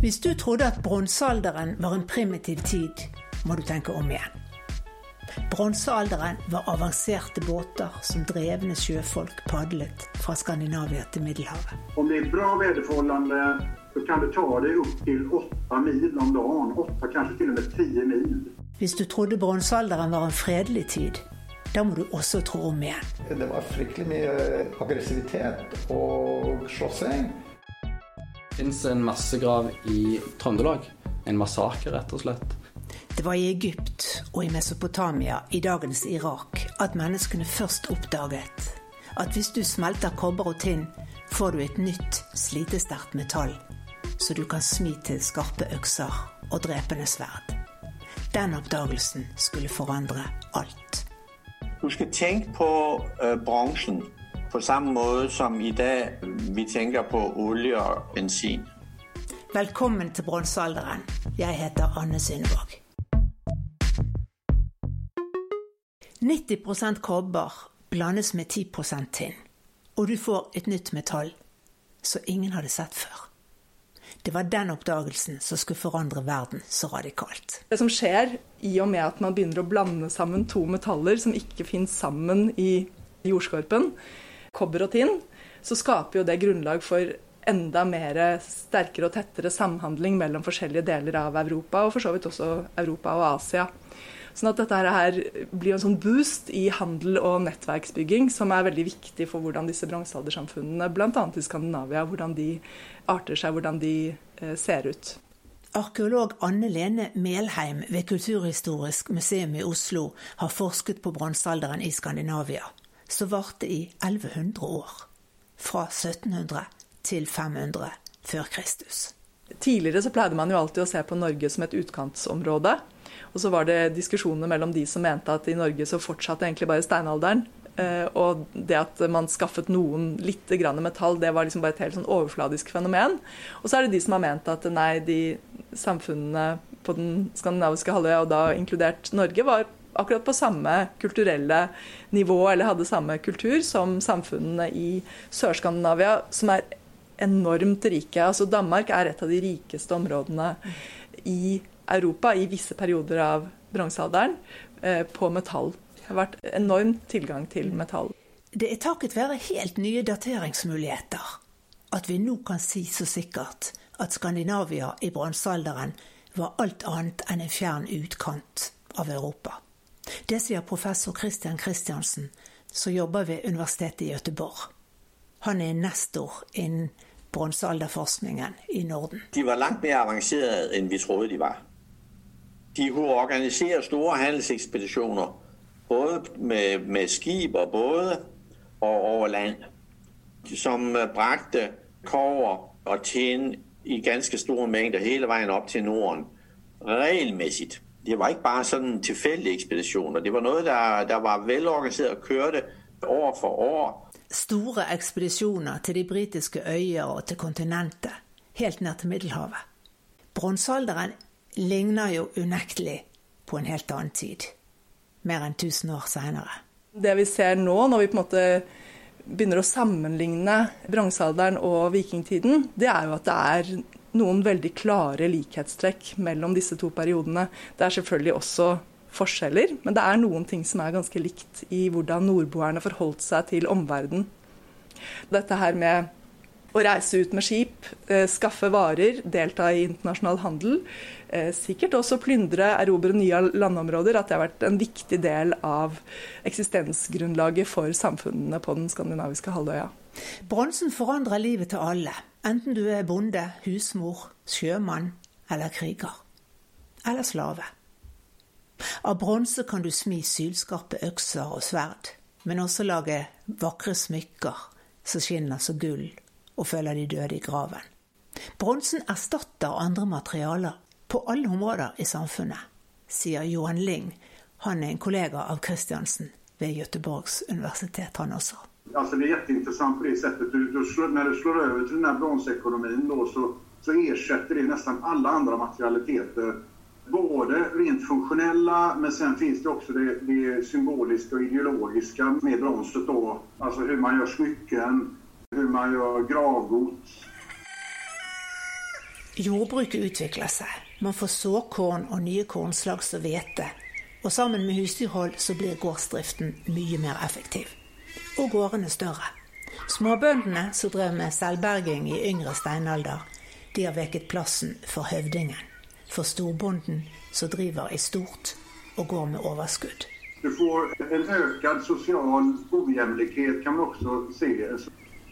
Hvis du trodde at bronsealderen var en primitiv tid, må du tenke om igjen. Bronsealderen var avanserte båter som drevne sjøfolk padlet fra Skandinavia til Middelhavet. Om det er bra værforhold, så kan det ta deg opp til åtte mil om dagen. Åtte, kanskje til og med ti mil. Hvis du trodde bronsealderen var en fredelig tid, da må du også tro om igjen. Det var fryktelig mye aggressivitet og slåssing. Fins en massegrav i Trøndelag. En massakre, rett og slett. Det var i Egypt og i Mesopotamia, i dagens Irak, at menneskene først oppdaget at hvis du smelter kobber og tinn, får du et nytt, slitesterkt metall, så du kan smi til skarpe økser og drepende sverd. Den oppdagelsen skulle forandre alt. Du skal tenke på uh, bransjen på samme måte som i dag vi tenker på olje og bensin. Velkommen til bronsealderen. Jeg heter Anne Synnevåg. 90% kobber blandes med 10% tinn, og du får et nytt metall som ingen hadde sett før. Det var den oppdagelsen som skulle forandre verden så radikalt. Det som skjer i og med at man begynner å blande sammen to metaller som ikke finnes sammen i jordskorpen, kobber og tinn, så skaper jo det grunnlag for enda mer sterkere og tettere samhandling mellom forskjellige deler av Europa, og for så vidt også Europa og Asia. Sånn at dette her blir en sånn boost i handel og nettverksbygging som er veldig viktig for hvordan disse bronsealdersamfunnene, bl.a. i Skandinavia, hvordan de arter seg, hvordan de eh, ser ut. Arkeolog Anne Lene Melheim ved Kulturhistorisk museum i Oslo har forsket på bronsealderen i Skandinavia som varte i 1100 år. Fra 1700 til 500 før Kristus. Tidligere så pleide man jo alltid å se på Norge som et utkantsområde. Og så var det diskusjoner mellom de som mente at i Norge så fortsatte egentlig bare steinalderen. Eh, og det at man skaffet noen litt metall, det var liksom bare et helt sånn overfladisk fenomen. Og så er det de som har ment at nei, de samfunnene på den skandinaviske halvøya, og da inkludert Norge, var akkurat på samme kulturelle nivå eller hadde samme kultur som samfunnene i Sør-Skandinavia, som er enormt rike. Altså Danmark er et av de rikeste områdene i Europa i visse perioder av bronsealderen eh, på metall. Det har vært enorm tilgang til metall. Det er takket være helt nye dateringsmuligheter at vi nå kan si så sikkert at Skandinavia i bronsealderen var alt annet enn en fjern utkant av Europa. Det sier professor Christian Christiansen, som jobber ved Universitetet i Gøteborg. Han er nestor innen bronsealderforskningen i Norden. De var langt mer avanserte enn vi trodde de var. De kunne organisere store handelsekspedisjoner, både med, med skip og båter og over land, som brakte kover og tinn i ganske store mengder hele veien opp til Norden regelmessig. Det var ikke bare en tilfeldig ekspedisjon. Det var noe der, der var velorganisert og kørte år for år. Store ekspedisjoner til de britiske øyer og til kontinentet, helt ned til Middelhavet. Bronsealderen ligner jo unektelig på en helt annen tid. Mer enn 1000 år seinere. Det vi ser nå, når vi på en måte begynner å sammenligne bronsealderen og vikingtiden, det er jo at det er noen veldig klare likhetstrekk mellom disse to periodene. Det er selvfølgelig også forskjeller, men det er noen ting som er ganske likt i hvordan nordboerne forholdt seg til omverdenen. Dette her med å reise ut med skip, eh, skaffe varer, delta i internasjonal handel. Eh, sikkert også plyndre, erobre nye landområder. At det har vært en viktig del av eksistensgrunnlaget for samfunnene på den skandinaviske halvøya. Bronsen forandrer livet til alle, enten du er bonde, husmor, sjømann eller kriger. Eller slave. Av bronse kan du smi sylskarpe økser og sverd, men også lage vakre smykker som skinner som gull og følger de døde i graven. Bronsen erstatter andre materialer på alle områder i samfunnet, sier Johan Ling. Han er en kollega av Christiansen ved Göteborgs universitet, han også. Alltså det är jätteintressant på det sättet. Du, du slår, när du slår över till den här bronsekonomin då, så, så ersätter det nästan alla andra materialiteter. Både rent funktionella, men sen finns det också det, det symboliska och ideologiska med bronset. Då. Alltså hur man gör smycken, hur man gör gravgods. Jordbruket utvikler seg. Man får såkorn og nye kornslag som hvete. Og sammen med husdyrhold så blir gårdsdriften mye mer effektiv. Og gårdene større. Småbøndene som drev med selvberging i yngre steinalder, de har veket plassen for høvdingen. For storbonden som driver i stort og går med overskudd. Du får en økt sosial ujevnlighet, kan man også se,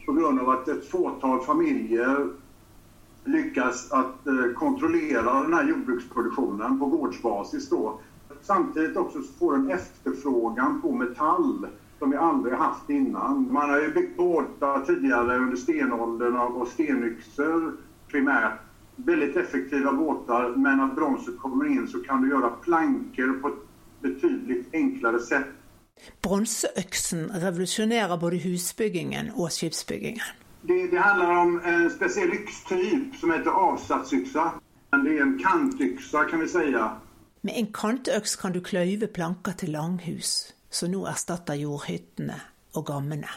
pga. at et fåtall familier lykkes att kontrollere denne jordbruksproduksjonen på gårdsbasis Samtidig også får en efterfrågan på metall som vi aldrig haft innan. Man har ju byggt båtar tidigare under stenåldern och stenyxor primärt. Väldigt effektiva båtar, men att bronset kommer in så kan du göra plankor på ett betydligt enklare sätt. Bronseøksen revolusjonerer både husbyggingen og skipsbyggingen. Det, det, handlar om en speciell yxtyp som heter avsatsyxa. Det är en kantyxa kan vi säga. Med en kantøks kan du kløyve planker til langhus, som nå erstatter jordhyttene og gammene.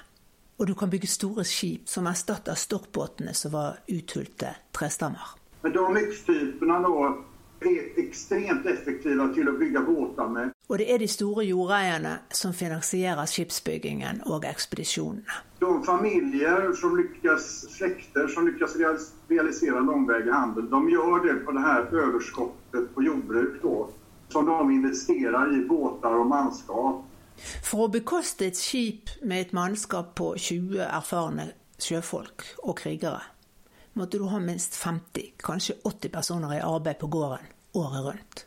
Og du kan bygge store skip som erstatter stokkbåtene som var uthulte trestammer. Men de yxtyperna då er ekstremt effektive til å bygge båter med. Og det er de store jordeierne som finansierer skipsbyggingen og ekspedisjonene. De familier som lykkes, slekter som lykkes realisere langveig handel, de gjør det på det her overskuddet på jordbruk da, som de investerer i båter og mannskap. For å bekoste et skip med et mannskap på 20 erfarne sjøfolk og krigere, måtte du ha minst 50, kanskje 80 personer i arbeid på gården året rundt.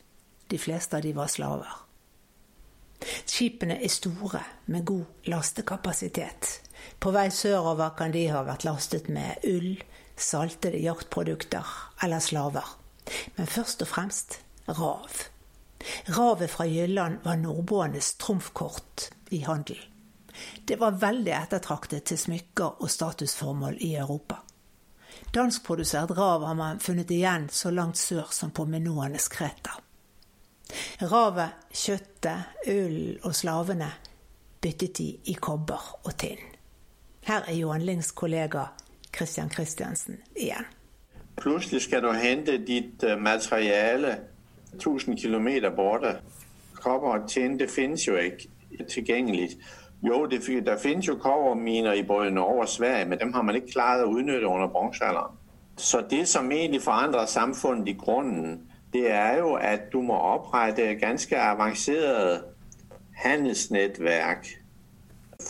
De fleste av de var slaver. Skipene er store, med god lastekapasitet. På vei sørover kan de ha vært lastet med ull, saltede jaktprodukter eller slaver. Men først og fremst rav. Ravet fra Jylland var nordboenes trumfkort i handel. Det var veldig ettertraktet til smykker og statusformål i Europa. Danskprodusert rav har man funnet igjen så langt sør som på Minoanes Kreta. Ravet, kjøttet, ullen og slavene byttet de i kobber og tinn. Her er Johan Lings kollega Christian Christiansen igjen. Plutselig skal du hente ditt øh, materiale 1000 km borte. Kobber og tinn det finnes jo ikke tilgjengelig. Jo, det, der finnes jo kobberminer i både Norge og Sverige, men dem har man ikke klaret å utnytte under bronsealderen. Så det, som egentlig forandrer samfunnet i grunden, det er jo, at du må opprette ganske avanceret handelsnetværk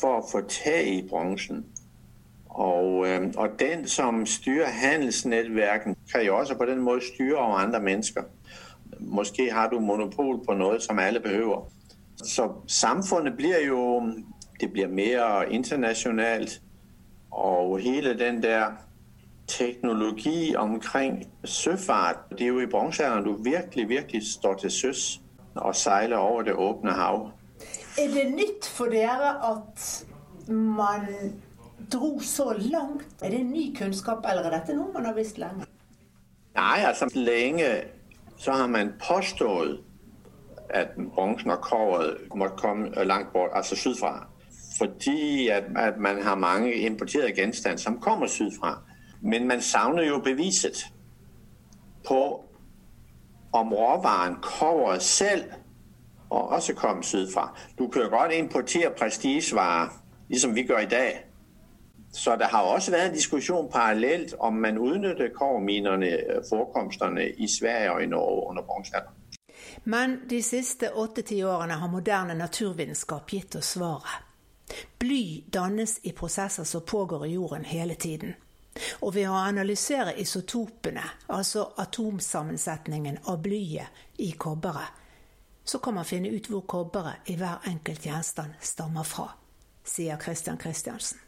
for å få tag i bronsen. Og, og den, som styrer handelsnetværken, kan jo også på den måten styre over andre mennesker. Måske har du monopol på noe som alle behøver. Så samfunnet blir jo det blir mer internasjonalt. og hele den der teknologi omkring søfart, det er jo i bronsealderen du virkelig, virkelig står til søs og seiler over det åpne hav. Er det nytt for dere at man dro så langt? Er det ny kunnskap, eller er dette noe man har visst lenge? Nei, altså længe så har man påstået, at bronzen og kåret måtte komme langt bort, altså sydfra fordi at, at man har mange importerede genstande, som kommer sydfra. Men man savner jo beviset på, om råvaren kåret selv og også kommer sydfra. Du kan jo godt importere prestigevarer, ligesom vi gjør i dag. Så der har også været en diskussion parallelt, om man udnyttede koverminerne, forekomsterne i Sverige og i Norge under bronzealderen. Men de siste 8-10 årene har moderne naturvitenskap gitt oss svaret. Bly dannes i prosesser som pågår i jorden hele tiden. Og ved å analysere isotopene, altså atomsammensetningen av blyet i kobberet, så kan man finne ut hvor kobberet i hver enkelt gjenstand stammer fra, sier Christian Christiansen.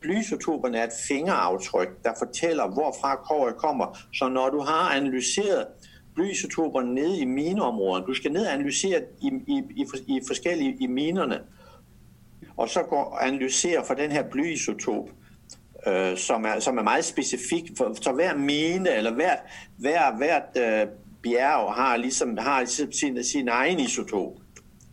Blyisotoperne er et fingeraftryk, der forteller hvorfra kobberet kommer. Så når du har analysert blyisotoper nede i mineområdene, du skal ned og analysere i, i, i, i forskjellige i minerne, og så går og analyserer for den her blyisotop, øh, som, er, som er meget specifik. Så hver mine eller hvert, hver, hvert øh, bjerg har ligesom, har sin, sin egen isotop.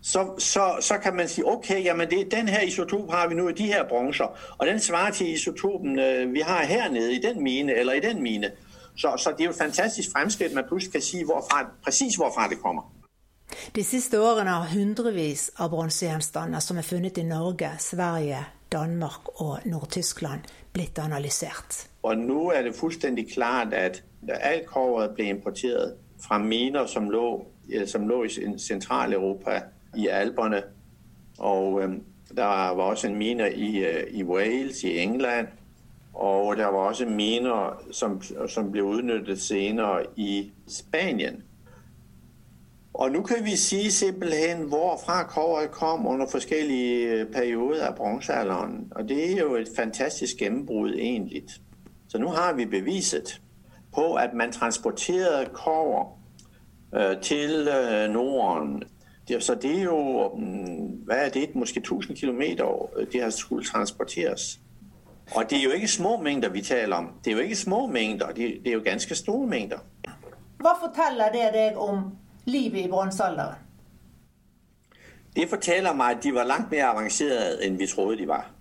Så, så, så kan man sige, okay, jamen det, den her isotop har vi nu i de her bronzer, og den svarer til isotopen, øh, vi har hernede i den mine eller i den mine. Så, så det er jo et fantastisk fremskritt man plutselig kan si hvorfra, præcis hvorfra det kommer. De siste årene har hundrevis av bronsegjenstander som er funnet i Norge, Sverige, Danmark og Nord-Tyskland, blitt analysert. Og nå er det fullstendig klart at alt kobberet ble importert fra miner som lå, som lå i Sentral-Europa, i Alperne. Og øh, der var også en miner i, øh, i, Wales, i England. Og der var også miner som, som ble utnyttet senere i Spanien. Og nå kan vi si simpelthen hvorfra kobberet kom under forskjellige øh, perioder av bronsealderen. Og det er jo et fantastisk gjennombrudd, egentlig. Så nå har vi beviset på at man transporterte kobber øh, til øh, Norden. Det, så det er jo mm, Hva er det? Måske 1000 km det har skulle transporteres. Og det er jo ikke små mengder vi taler om. Det er jo ikke små mengder, det, det er jo ganske store mengder. Hva forteller det deg om livet i bronsealderen? Det forteller meg at de var langt mer avanserte enn vi trodde de var.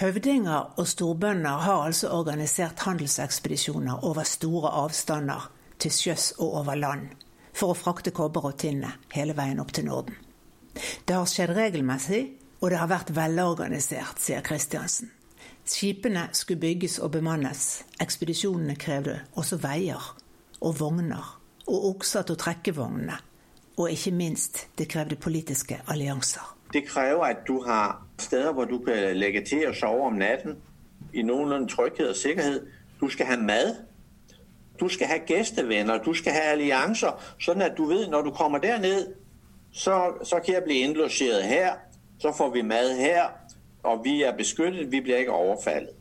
Høvdinger og storbønder har altså organisert handelsekspedisjoner over store avstander, til sjøs og over land, for å frakte kobber og tinne hele veien opp til Norden. Det har skjedd regelmessig, og det har vært velorganisert, sier Kristiansen. Skipene skulle bygges og bemannes. Ekspedisjonene krevde også veier og vogner og okser til å trekke vognene. Og ikke minst, det krevde politiske allianser. Det krever at du har steder hvor du kan legge til og sove om natten i noenlunde trygghet og sikkerhet. Du skal ha mat. Du skal ha gjestevenner. Du skal ha allianser, sånn at du vet når du kommer der ned, så, så kan jeg bli innlosjert her. Så får vi mat her, og vi er beskyttet. Vi blir ikke overfallet.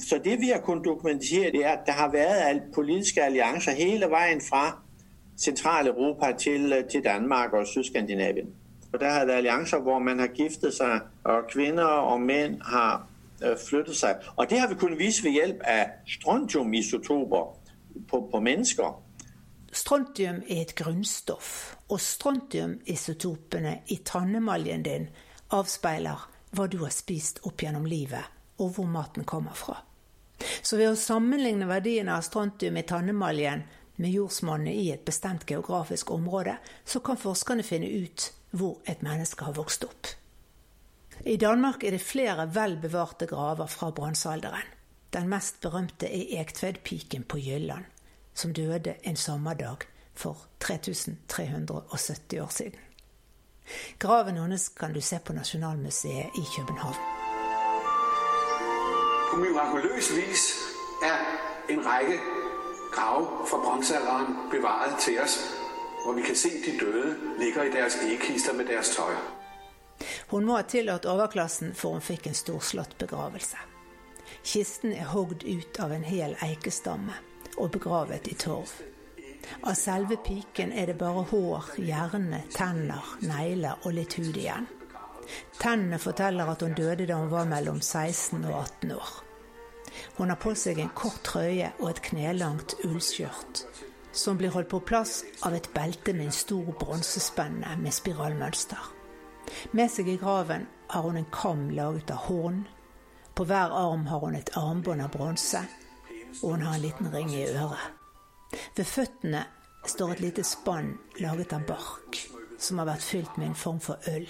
Så det vi har kunnet dokumentere, det er at det har vært politiske allianser hele veien fra Sentral-Europa til, til Danmark og Sydskandinavien. Og der har det allianser hvor man har giftet seg, og kvinner og menn har øh, flyttet seg. Og det har vi kunnet vise ved hjelp av strontiumisotoper på, på mennesker. Strontium er et grunnstoff, og strontiumisotopene i tannemaljen din avspeiler hva du har spist opp gjennom livet, og hvor maten kommer fra. Så ved å sammenligne verdiene av strontium i tannemaljen med jordsmonnet i et bestemt geografisk område, så kan forskerne finne ut hvor et menneske har vokst opp. I Danmark er det flere vel bevarte graver fra bronsealderen. Den mest berømte er Ektvedpiken på Jylland, som døde en sommerdag for 3370 år siden. Graven hennes kan du se på Nasjonalmuseet i København. På mirakuløs vis er en rekke grave fra bronsealderen bevaret til oss hvor vi kan se de døde ligger i deres egekister med deres tøy. Hun må ha tillatt overklassen, for hun fikk en storslått begravelse. Kisten er hogd ut av en hel eikestamme og begravet i torv. Av selve piken er det bare hår, hjerne, tenner, negler og litt hud igjen. Tennene forteller at hun døde da hun var mellom 16 og 18 år. Hun har på seg en kort trøye og et knelangt ullskjørt som blir holdt på plass av et belte med en stor bronsespenne med spiralmønster. Med seg i graven har hun en kam laget av horn. På hver arm har hun et armbånd av bronse, og hun har en liten ring i øret. Ved føttene står et lite spann laget av bark, som har vært fylt med en form for øl.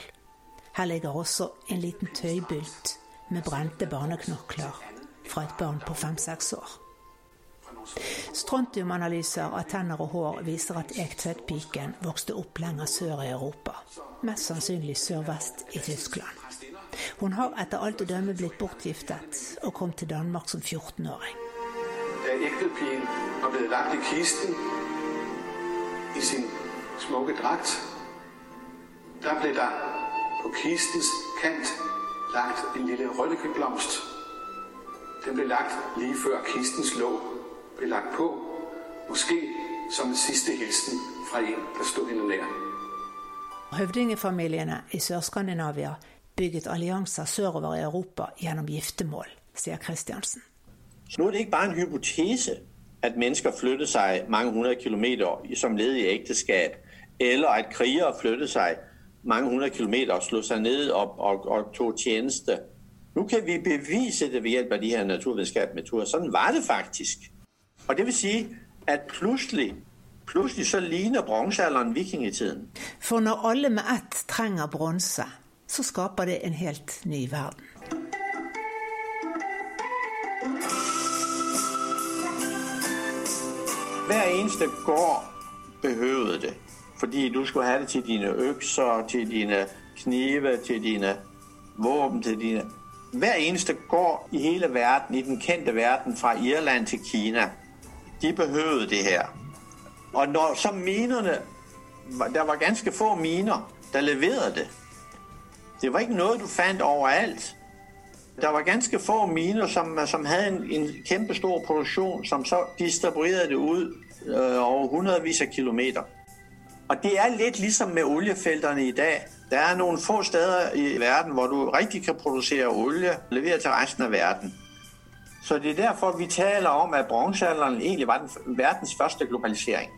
Her ligger også en liten tøybylt med brente barneknokler fra et barn på fem-seks år. Strontiumanalyser av tenner og hår viser at Ektvedtpiken vokste opp lenger sør i Europa, mest sannsynlig sørvest i Tyskland. Hun har etter alt å dømme blitt bortgiftet og kom til Danmark som 14-åring. Da Ektvedtpiken var blitt lagt i kisten i sin smukke drakt, da ble det på kistens kant lagt en lille røllikeblomst. Den ble lagt like før kistens låg ble lagt på, måske som en siste hilsen fra en der sto henne nær. Høvdingefamiliene i Sør-Skandinavia bygget allianser sørover i Europa gjennom giftermål, sier Kristiansen. Så nå er det ikke bare en hypotese at mennesker flytter seg mange hundre kilometer som ledd i ekteskap, eller at krigere flytter seg mange hundre kilometer og slår seg ned og, og, og tok tjeneste. Nå kan vi bevise det ved hjelp av de her naturvitenskapelige metoder. Sånn var det faktisk. Og det vil si at plutselig pludselig så ligner bronsealderen vikingetiden. For når alle med ett trenger bronse, så skaper det en helt ny verden. Hver eneste gård behøvede det. Fordi du skulle ha det til dine økser, til dine knive, til dine våben, til dine... Hver eneste gård i hele verden, i den kjente verden, fra Irland til Kina, de behøvede det her. Og når så minerne, der var ganske få miner, der leverede det. Det var ikke noe du fant overalt. Der var ganske få miner, som, som hadde en, en kjempestor stor produktion, som så distribuerte det ut øh, over hundrevis av kilometer. Og det er litt liksom med oliefelterne i dag. Der er noen få steder i verden, hvor du riktig kan producere olje og levere til resten av verden. Så det er derfor, vi taler om, at bronzealderen egentlig var den verdens første globalisering.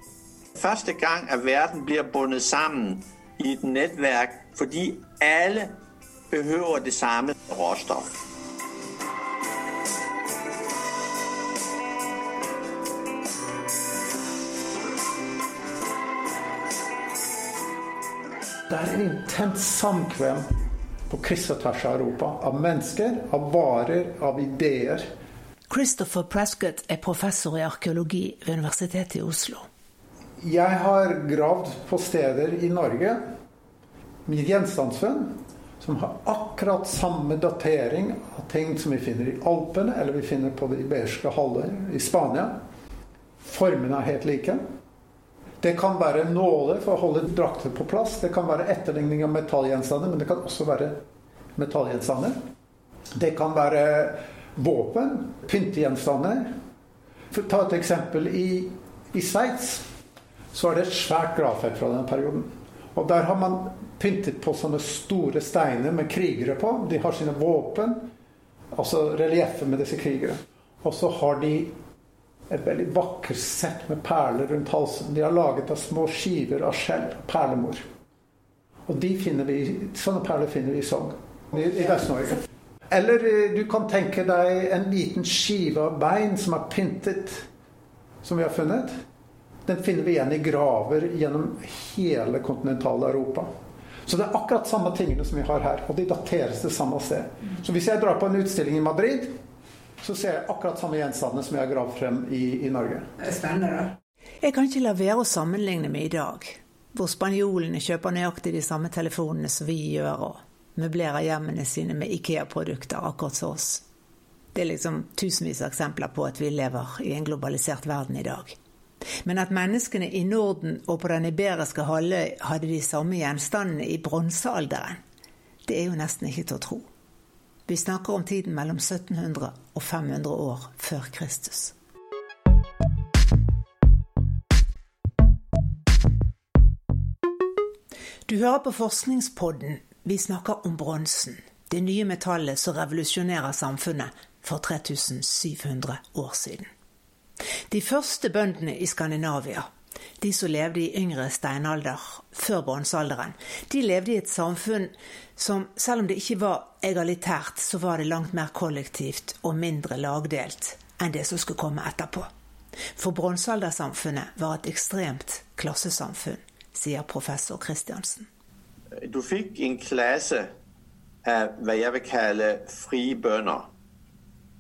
Første gang, at verden blir bundet sammen i et netværk, fordi alle behøver det samme råstoff. Det er en intens samkvem på kryss og tvers av Europa. Av mennesker, av varer, av ideer. Christopher Prescott er professor i arkeologi ved Universitetet i Oslo. Jeg har gravd på steder i Norge med gjenstandsfunn som har akkurat samme datering av ting som vi finner i Alpene, eller vi finner på det iberske halvøy i Spania. Formene er helt like. Det kan være nåler for å holde drakter på plass. Det kan være etterligning av metallgjenstander, men det kan også være metallgjenstander. Det kan være våpen, pyntegjenstander. For å ta et eksempel. I, i Sveits så er det et svært gravfelt fra den perioden. Og der har man pyntet på sånne store steiner med krigere på. De har sine våpen, altså relieffet med disse krigere. Og så har de et veldig vakkert sett med perler rundt halsen. De har laget av små skiver av skjell, perlemor. Og de finner vi, sånne perler finner vi i Sogn, i, i Vest-Norge. Eller eh, du kan tenke deg en liten skive av bein som er pyntet, som vi har funnet. Den finner vi igjen i graver gjennom hele kontinentale Europa. Så det er akkurat samme tingene som vi har her, og de dateres til samme sted. Så hvis jeg drar på en utstilling i Madrid, så ser jeg akkurat samme gjenstandene som jeg har gravd frem i, i Norge. Det er spennende, da. Jeg kan ikke la være å sammenligne med i dag, hvor spanjolene kjøper nøyaktig de samme telefonene som vi gjør, og møblerer hjemmene sine med Ikea-produkter, akkurat som oss. Det er liksom tusenvis av eksempler på at vi lever i en globalisert verden i dag. Men at menneskene i Norden og på den iberiske halvøy hadde de samme gjenstandene i bronsealderen, det er jo nesten ikke til å tro. Vi snakker om tiden mellom 1700 og 500 år før Kristus. Du hører på Forskningspodden. Vi snakker om bronsen. Det nye metallet som revolusjonerer samfunnet for 3700 år siden. De første bøndene i Skandinavia de som levde i yngre steinalder, før bronsealderen, de levde i et samfunn som, selv om det ikke var egalitært, så var det langt mer kollektivt og mindre lagdelt enn det som skulle komme etterpå. For bronsealdersamfunnet var et ekstremt klassesamfunn, sier professor Christiansen. Du fikk en klasse av hva jeg vil kalle frie bønder.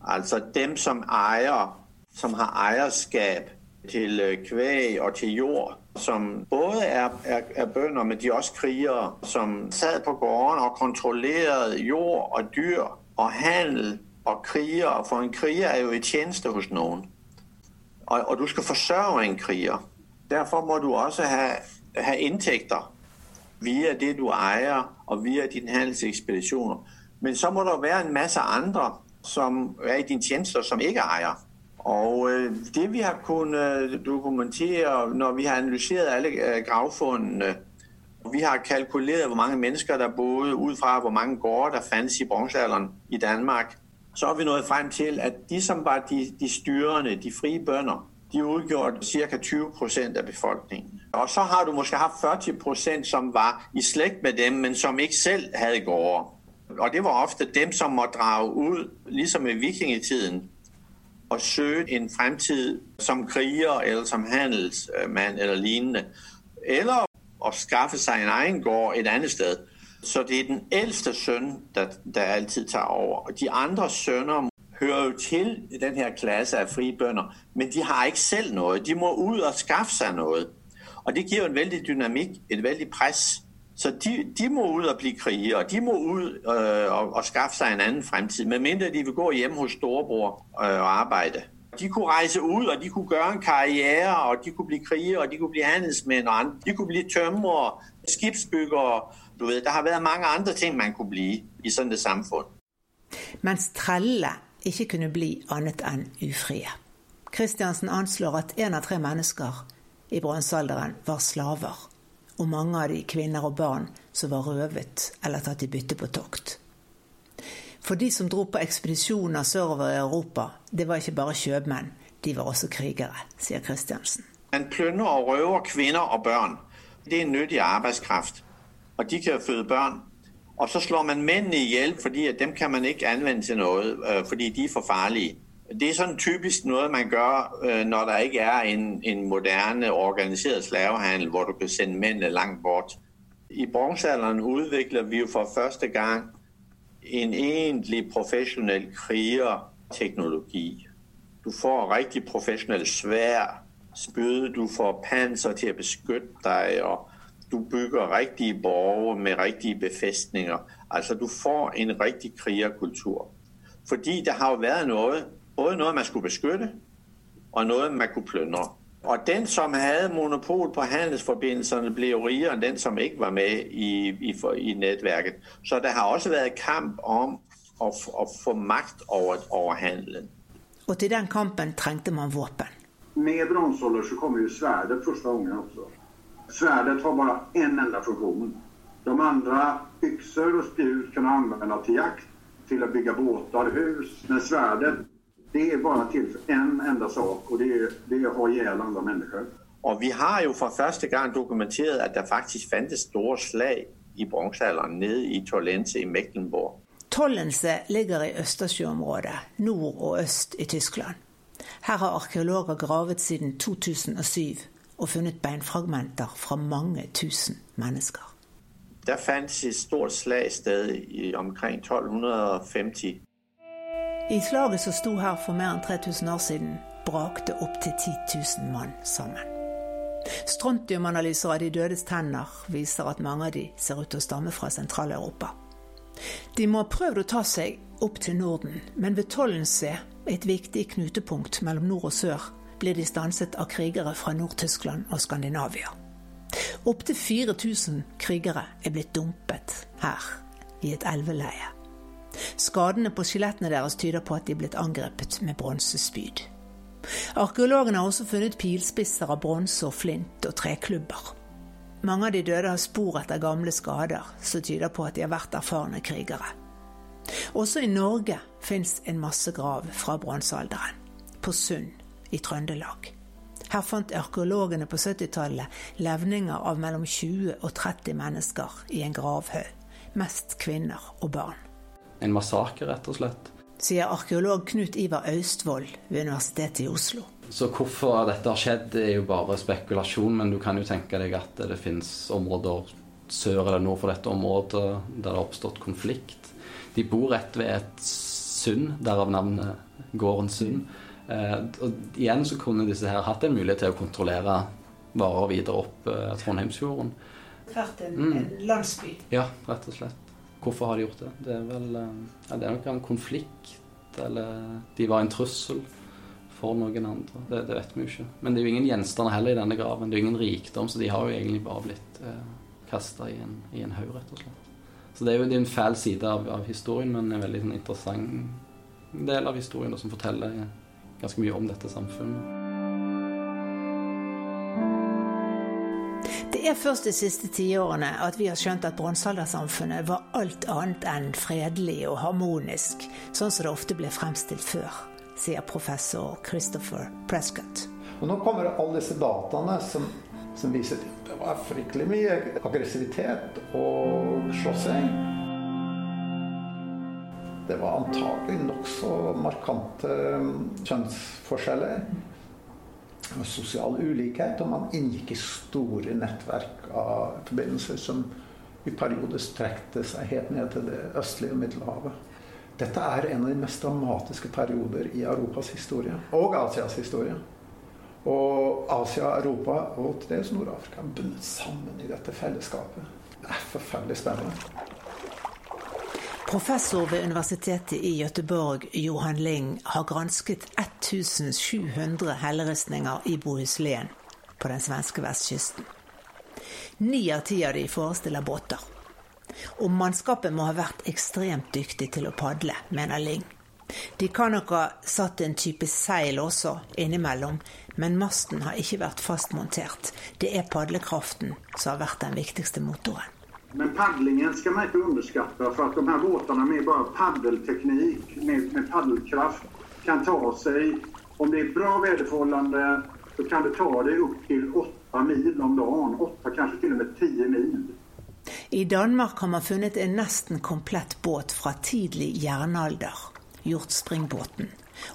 Altså dem som eier, som har eierskap til kveg kvæg og til jord, som både er, er, er bønder, men de er også krigere, som sad på gården og kontrollerte jord og dyr og handel og krigere. For en kriger er jo i tjeneste hos noen. Og, og du skal forsørge en kriger. Derfor må du også ha, ha inntekter via det du eier, og via dine handelsekspedisjoner. Men så må det være en masse andre som er i din tjeneste, som ikke eier. Og øh, det vi har kunnet øh, dokumentere, når vi har analyseret alle øh, gravfundene, vi har kalkuleret, hvor mange mennesker der boede, ud fra hvor mange gårde der fandtes i bronzealderen i Danmark, så er vi nået frem til, at de som var de, de styrende, de frie bønder, de udgjorde ca. 20 procent af befolkningen. Og så har du måske haft 40 procent, som var i slægt med dem, men som ikke selv havde gårde. Og det var ofte dem, som måtte drage ud, ligesom i vikingetiden, at søge en fremtid som kriger eller som handelsmand eller lignende. Eller at skaffe sig en egen gård et andet sted. Så det er den ældste søn, der, der altid tager over. Og de andre sønner hører jo til i den her klasse af frie bønder, men de har ikke selv noget. De må ud og skaffe sig noget. Og det giver en vældig dynamik, et vældig pres. Så de, de må ud og blive krigere, de må ud øh, og, og skaffe sig en anden fremtid, medmindre de vil gå hjem hos storebror øh, og arbejde. De kunne rejse ud, og de kunne gøre en karriere, og de kunne blive krigere, og de kunne blive handelsmænd, og andre. de kunne blive tømrere, skibsbyggere. Du ved, der har været mange andre ting, man kunne blive i sådan et samfund. Mens trelle ikke kunne bli annet enn ufrie. Kristiansen anslår at én av tre mennesker i bronsealderen var slaver, og mange av de kvinner og barn som var røvet eller tatt i bytte på tokt. For de som dro på ekspedisjoner sørover i Europa, det var ikke bare kjøpmenn, de var også krigere, sier Kristiansen. Man plyndrer og røver kvinner og børn. Det er nyttig arbeidskraft. og de kan føde børn. Og så slår man mændene i fordi for dem kan man ikke anvende til noget, øh, fordi de er for farlige. Det er sånn typisk noe man gør, øh, når det ikke er en, en moderne organiseret slavehandel, hvor du kan sende mændene langt bort. I bronzealderen utvikler vi jo for første gang en egentlig professionel krigerteknologi. Du får riktig profesjonelle svær, spyd, du får panser til at beskytte deg. og du bygger riktige borger med riktige befestninger. Altså du får en riktig krigerkultur. Fordi det har jo vært noget, både noget man skulle beskytte, og noget man kunne plyndre. Og den, som havde monopol på handelsforbindelserne, blev rigere end den, som ikke var med i, i, i netværket. Så der har også været kamp om at, at få magt over, over handelen. Og til den kampen trengte man våpen. Med bronsålder så kommer jo svärdet første gången også. Sværdet har bare en enda funktion. De andre, bykser og spjut kan man anvende til jakt, til å bygge båtar, hus. Men svärdet, det er bare til for en enda sak, og det er, det er å ha andre mennesker. Og vi har jo for første gang dokumenteret, at der faktisk fandtes store slag i bronsealderen nede i Tollense i Mecklenburg. Tollense ligger i Østersjøområdet, nord og øst i Tyskland. Her har arkeologer gravet siden 2007 og funnet beinfragmenter fra mange tusen mennesker. Der fantes et stort slag sted i omkring 1250. I slaget som sto her for mer enn 3000 år siden, brakte opptil 10 000 mann sammen. Strontiumanalyser av de dødes tenner viser at mange av de ser ut til å stamme fra Sentral-Europa. De må ha prøvd å ta seg opp til Norden, men ved Tollensee, et viktig knutepunkt mellom nord og sør, blir de stanset av krigere fra Nord-Tyskland og Skandinavia. Opptil 4000 krigere er blitt dumpet her, i et elveleie. Skadene på skjelettene deres tyder på at de er blitt angrepet med bronsespyd. Arkeologene har også funnet pilspisser av bronse og flint og treklubber. Mange av de døde har spor etter gamle skader, som tyder på at de har vært erfarne krigere. Også i Norge fins en massegrav fra bronsealderen, på Sund i Trøndelag. Her fant arkeologene på 70-tallet levninger av mellom 20 og 30 mennesker i en gravhaug. Mest kvinner og barn. En massakre, rett og slett. Sier arkeolog Knut Ivar Austvoll ved Universitetet i Oslo. Så hvorfor dette har skjedd, er jo bare spekulasjon, men du kan jo tenke deg at det finnes områder sør eller nord for dette området der det har oppstått konflikt. De bor rett ved et sund, derav navnet gården Sund. Eh, og igjen så kunne disse her hatt en mulighet til å kontrollere varer videre opp eh, Trondheimsfjorden. Vært en, mm. en landsby. Ja, rett og slett. Hvorfor har de gjort det? Det er vel eh, ja, det er nok en konflikt, eller de var en trussel for noen andre. Det, det, vet vi jo ikke. Men det er jo ingen gjenstander heller i denne graven. Det er jo ingen rikdom, så de har jo egentlig bare blitt eh, kasta i i en haug, rett og slett. Så det er jo det er en fæl side av, av, historien, men en veldig sånn, interessant del av historien da, som forteller ganske mye om dette samfunnet. Det er først de siste tiårene at vi har skjønt at bronsealdersamfunnet var alt annet enn fredelig og harmonisk, sånn som det ofte ble fremstilt før, sier professor Christopher Prescott. Og nå kommer alle disse dataene som, som viser at det var fryktelig mye aggressivitet og slåssing. det var antagelig nokså markante kjønnsforskjeller. Sosial ulikhet, og man inngikk i store nettverk av forbindelser som i perioder strekte seg helt ned til det østlige Middelhavet. Dette er en av de mest dramatiske perioder i Europas historie, og Asias historie. Og Asia, Europa og til dels Nord-Afrika er bundet sammen i dette fellesskapet. Det er forferdelig spennende. Professor ved Universitetet i Gøteborg, Johan Ling, har gransket 1700 helleristninger i Bohuslän på den svenske vestkysten. Ni av ti av de forestiller båter. Og mannskapet må ha vært ekstremt dyktig til å padle, mener Ling. De kan nok ha satt en type seil også innimellom, men masten har ikke vært fastmontert. Det er padlekraften som har vært den viktigste motoren. Men padlingen skal man ikke underskatta for att de her båtene med bara paddelteknik, med, med paddelkraft, kan ta seg Om det er bra väderförhållande, så kan det ta det opp til åtte mil om dagen. Åtta, kanskje til og med ti mil. I Danmark har man funnet en nesten komplett båt fra tidlig jernalder, hjortspringbåten.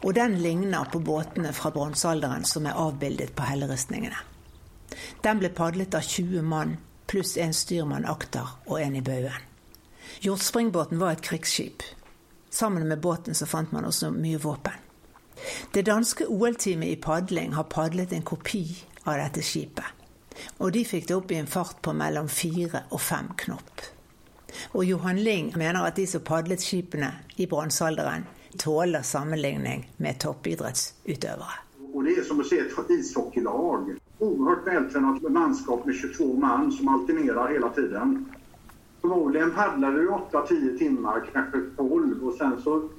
Og den ligner på båtene fra bronsealderen som er avbildet på helleristningene. Den ble padlet av 20 mann pluss en styrmann akter og en i baugen. Hjortspringbåten var et krigsskip. Sammen med båten så fant man også mye våpen. Det danske OL-teamet i padling har padlet en kopi av dette skipet. Og de fikk det opp i en fart på mellom fire og fem knop. Og Johan Ling mener at de som padlet skipene i bronsealderen, tåler sammenligning med toppidrettsutøvere. Og det er som å se et ishockeylag. Oerhört vältränat mannskap med 22 man som alternerar hela tiden. Förmodligen paddlar du 8-10 timmar, kanske 12 och sen så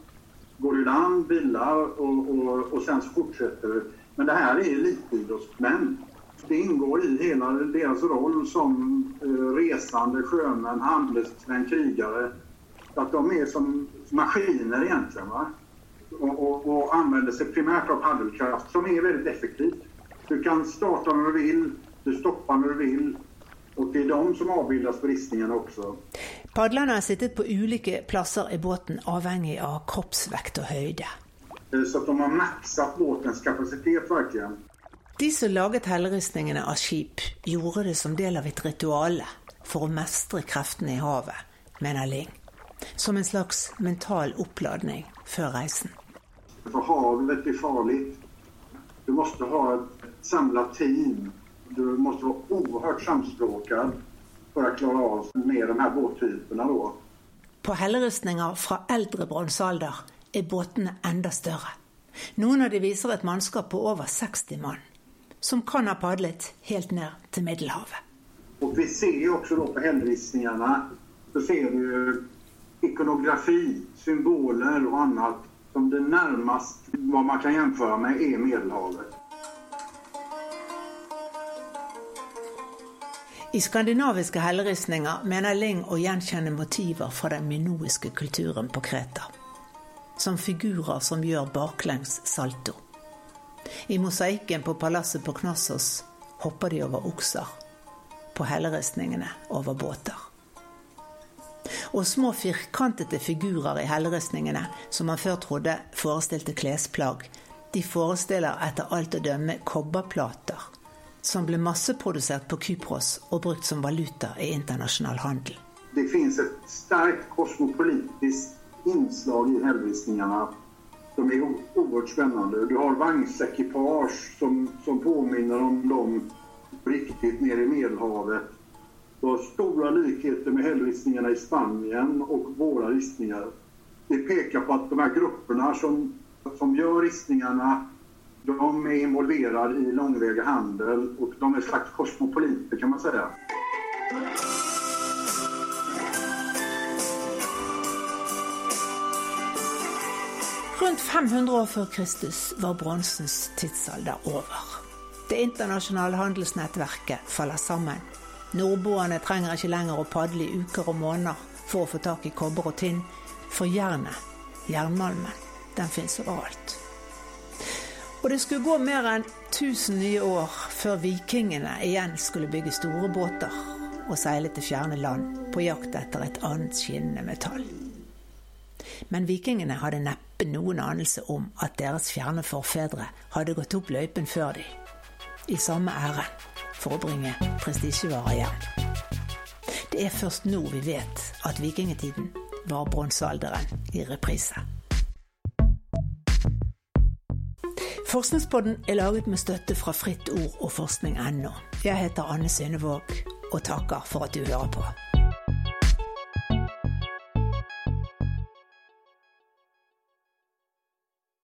går du land, bilar och, och, och sen så fortsätter du. Men det här är elitidrottsmän. Det ingår i hela deras roll som eh, resande, sjömän, handelsmän, krigare. Att de är som maskiner egentligen. Va? Och, och, och använder sig primärt av paddelkraft som är väldigt effektivt. Du kan starta når du vil, du stopper når du vil. Og det er de som avbildes på ristningene også. Padlerne har sittet på ulike plasser i båten avhengig av kroppsvekt og høyde. Eh, så de har makset båtens kapasitet virkelig. De som laget helleristningene av skip, gjorde det som del av et rituale for å mestre kreftene i havet, mener Ling. Som en slags mental oppladning før reisen. For havet er farlig. Du må ha et samlat team. Du måste vara oerhört samspråkad for å klare av med de her båttyperna Då. På helleristninger fra eldre bronsealder er båtene enda større. Noen av de viser et mannskap på over 60 mann, som kan ha padlet helt ned til Middelhavet. Og vi ser også på helleristningene så ser du ikonografi, symboler og annet som det nærmest hva man kan jämföra med, er Medelhavet. I skandinaviske helleristninger mener Ling å gjenkjenne motiver fra den minoiske kulturen på Kreta. Som figurer som gjør baklengs salto. I mosaikken på palasset på Knossos hopper de over okser. På helleristningene over båter. Og små firkantete figurer i helleristningene som man før trodde forestilte klesplagg, de forestiller etter alt å dømme kobberplater som ble masseprodusert på Kypros og brukt som valuta i internasjonal handel. Det finnes et sterkt kosmopolitisk innslag i henvisningene som er oerhört spennende. Du har vagnsekipasje som, som påminner om dem riktig nede i Medelhavet. Du har store likheter med helvisningene i Spania og våre ristninger. Det peker på at de her gruppene som, som gjør ristningene de är involverade i långväga handel och de är slags kosmopoliter kan man säga. Rundt 500 år før Kristus var bronsens tidsalder over. Det internasjonale handelsnettverket faller sammen. Nordboerne trenger ikke lenger å padle i uker og måneder for å få tak i kobber og tinn, for jernet, jernmalmen, den fins overalt. Og det skulle gå mer enn 1000 nye år før vikingene igjen skulle bygge store båter og seile til fjerne land på jakt etter et annet skinnende metall. Men vikingene hadde neppe noen anelse om at deres fjerne forfedre hadde gått opp løypen før de, i samme ærend, for å bringe prestisjevarer hjem. Det er først nå vi vet at vikingtiden var bronsealderen i reprise. Forskningspodden er laget med støtte fra Fritt Ord og forskning.no. Jeg heter Anne Synnevåg og takker for at du hører på.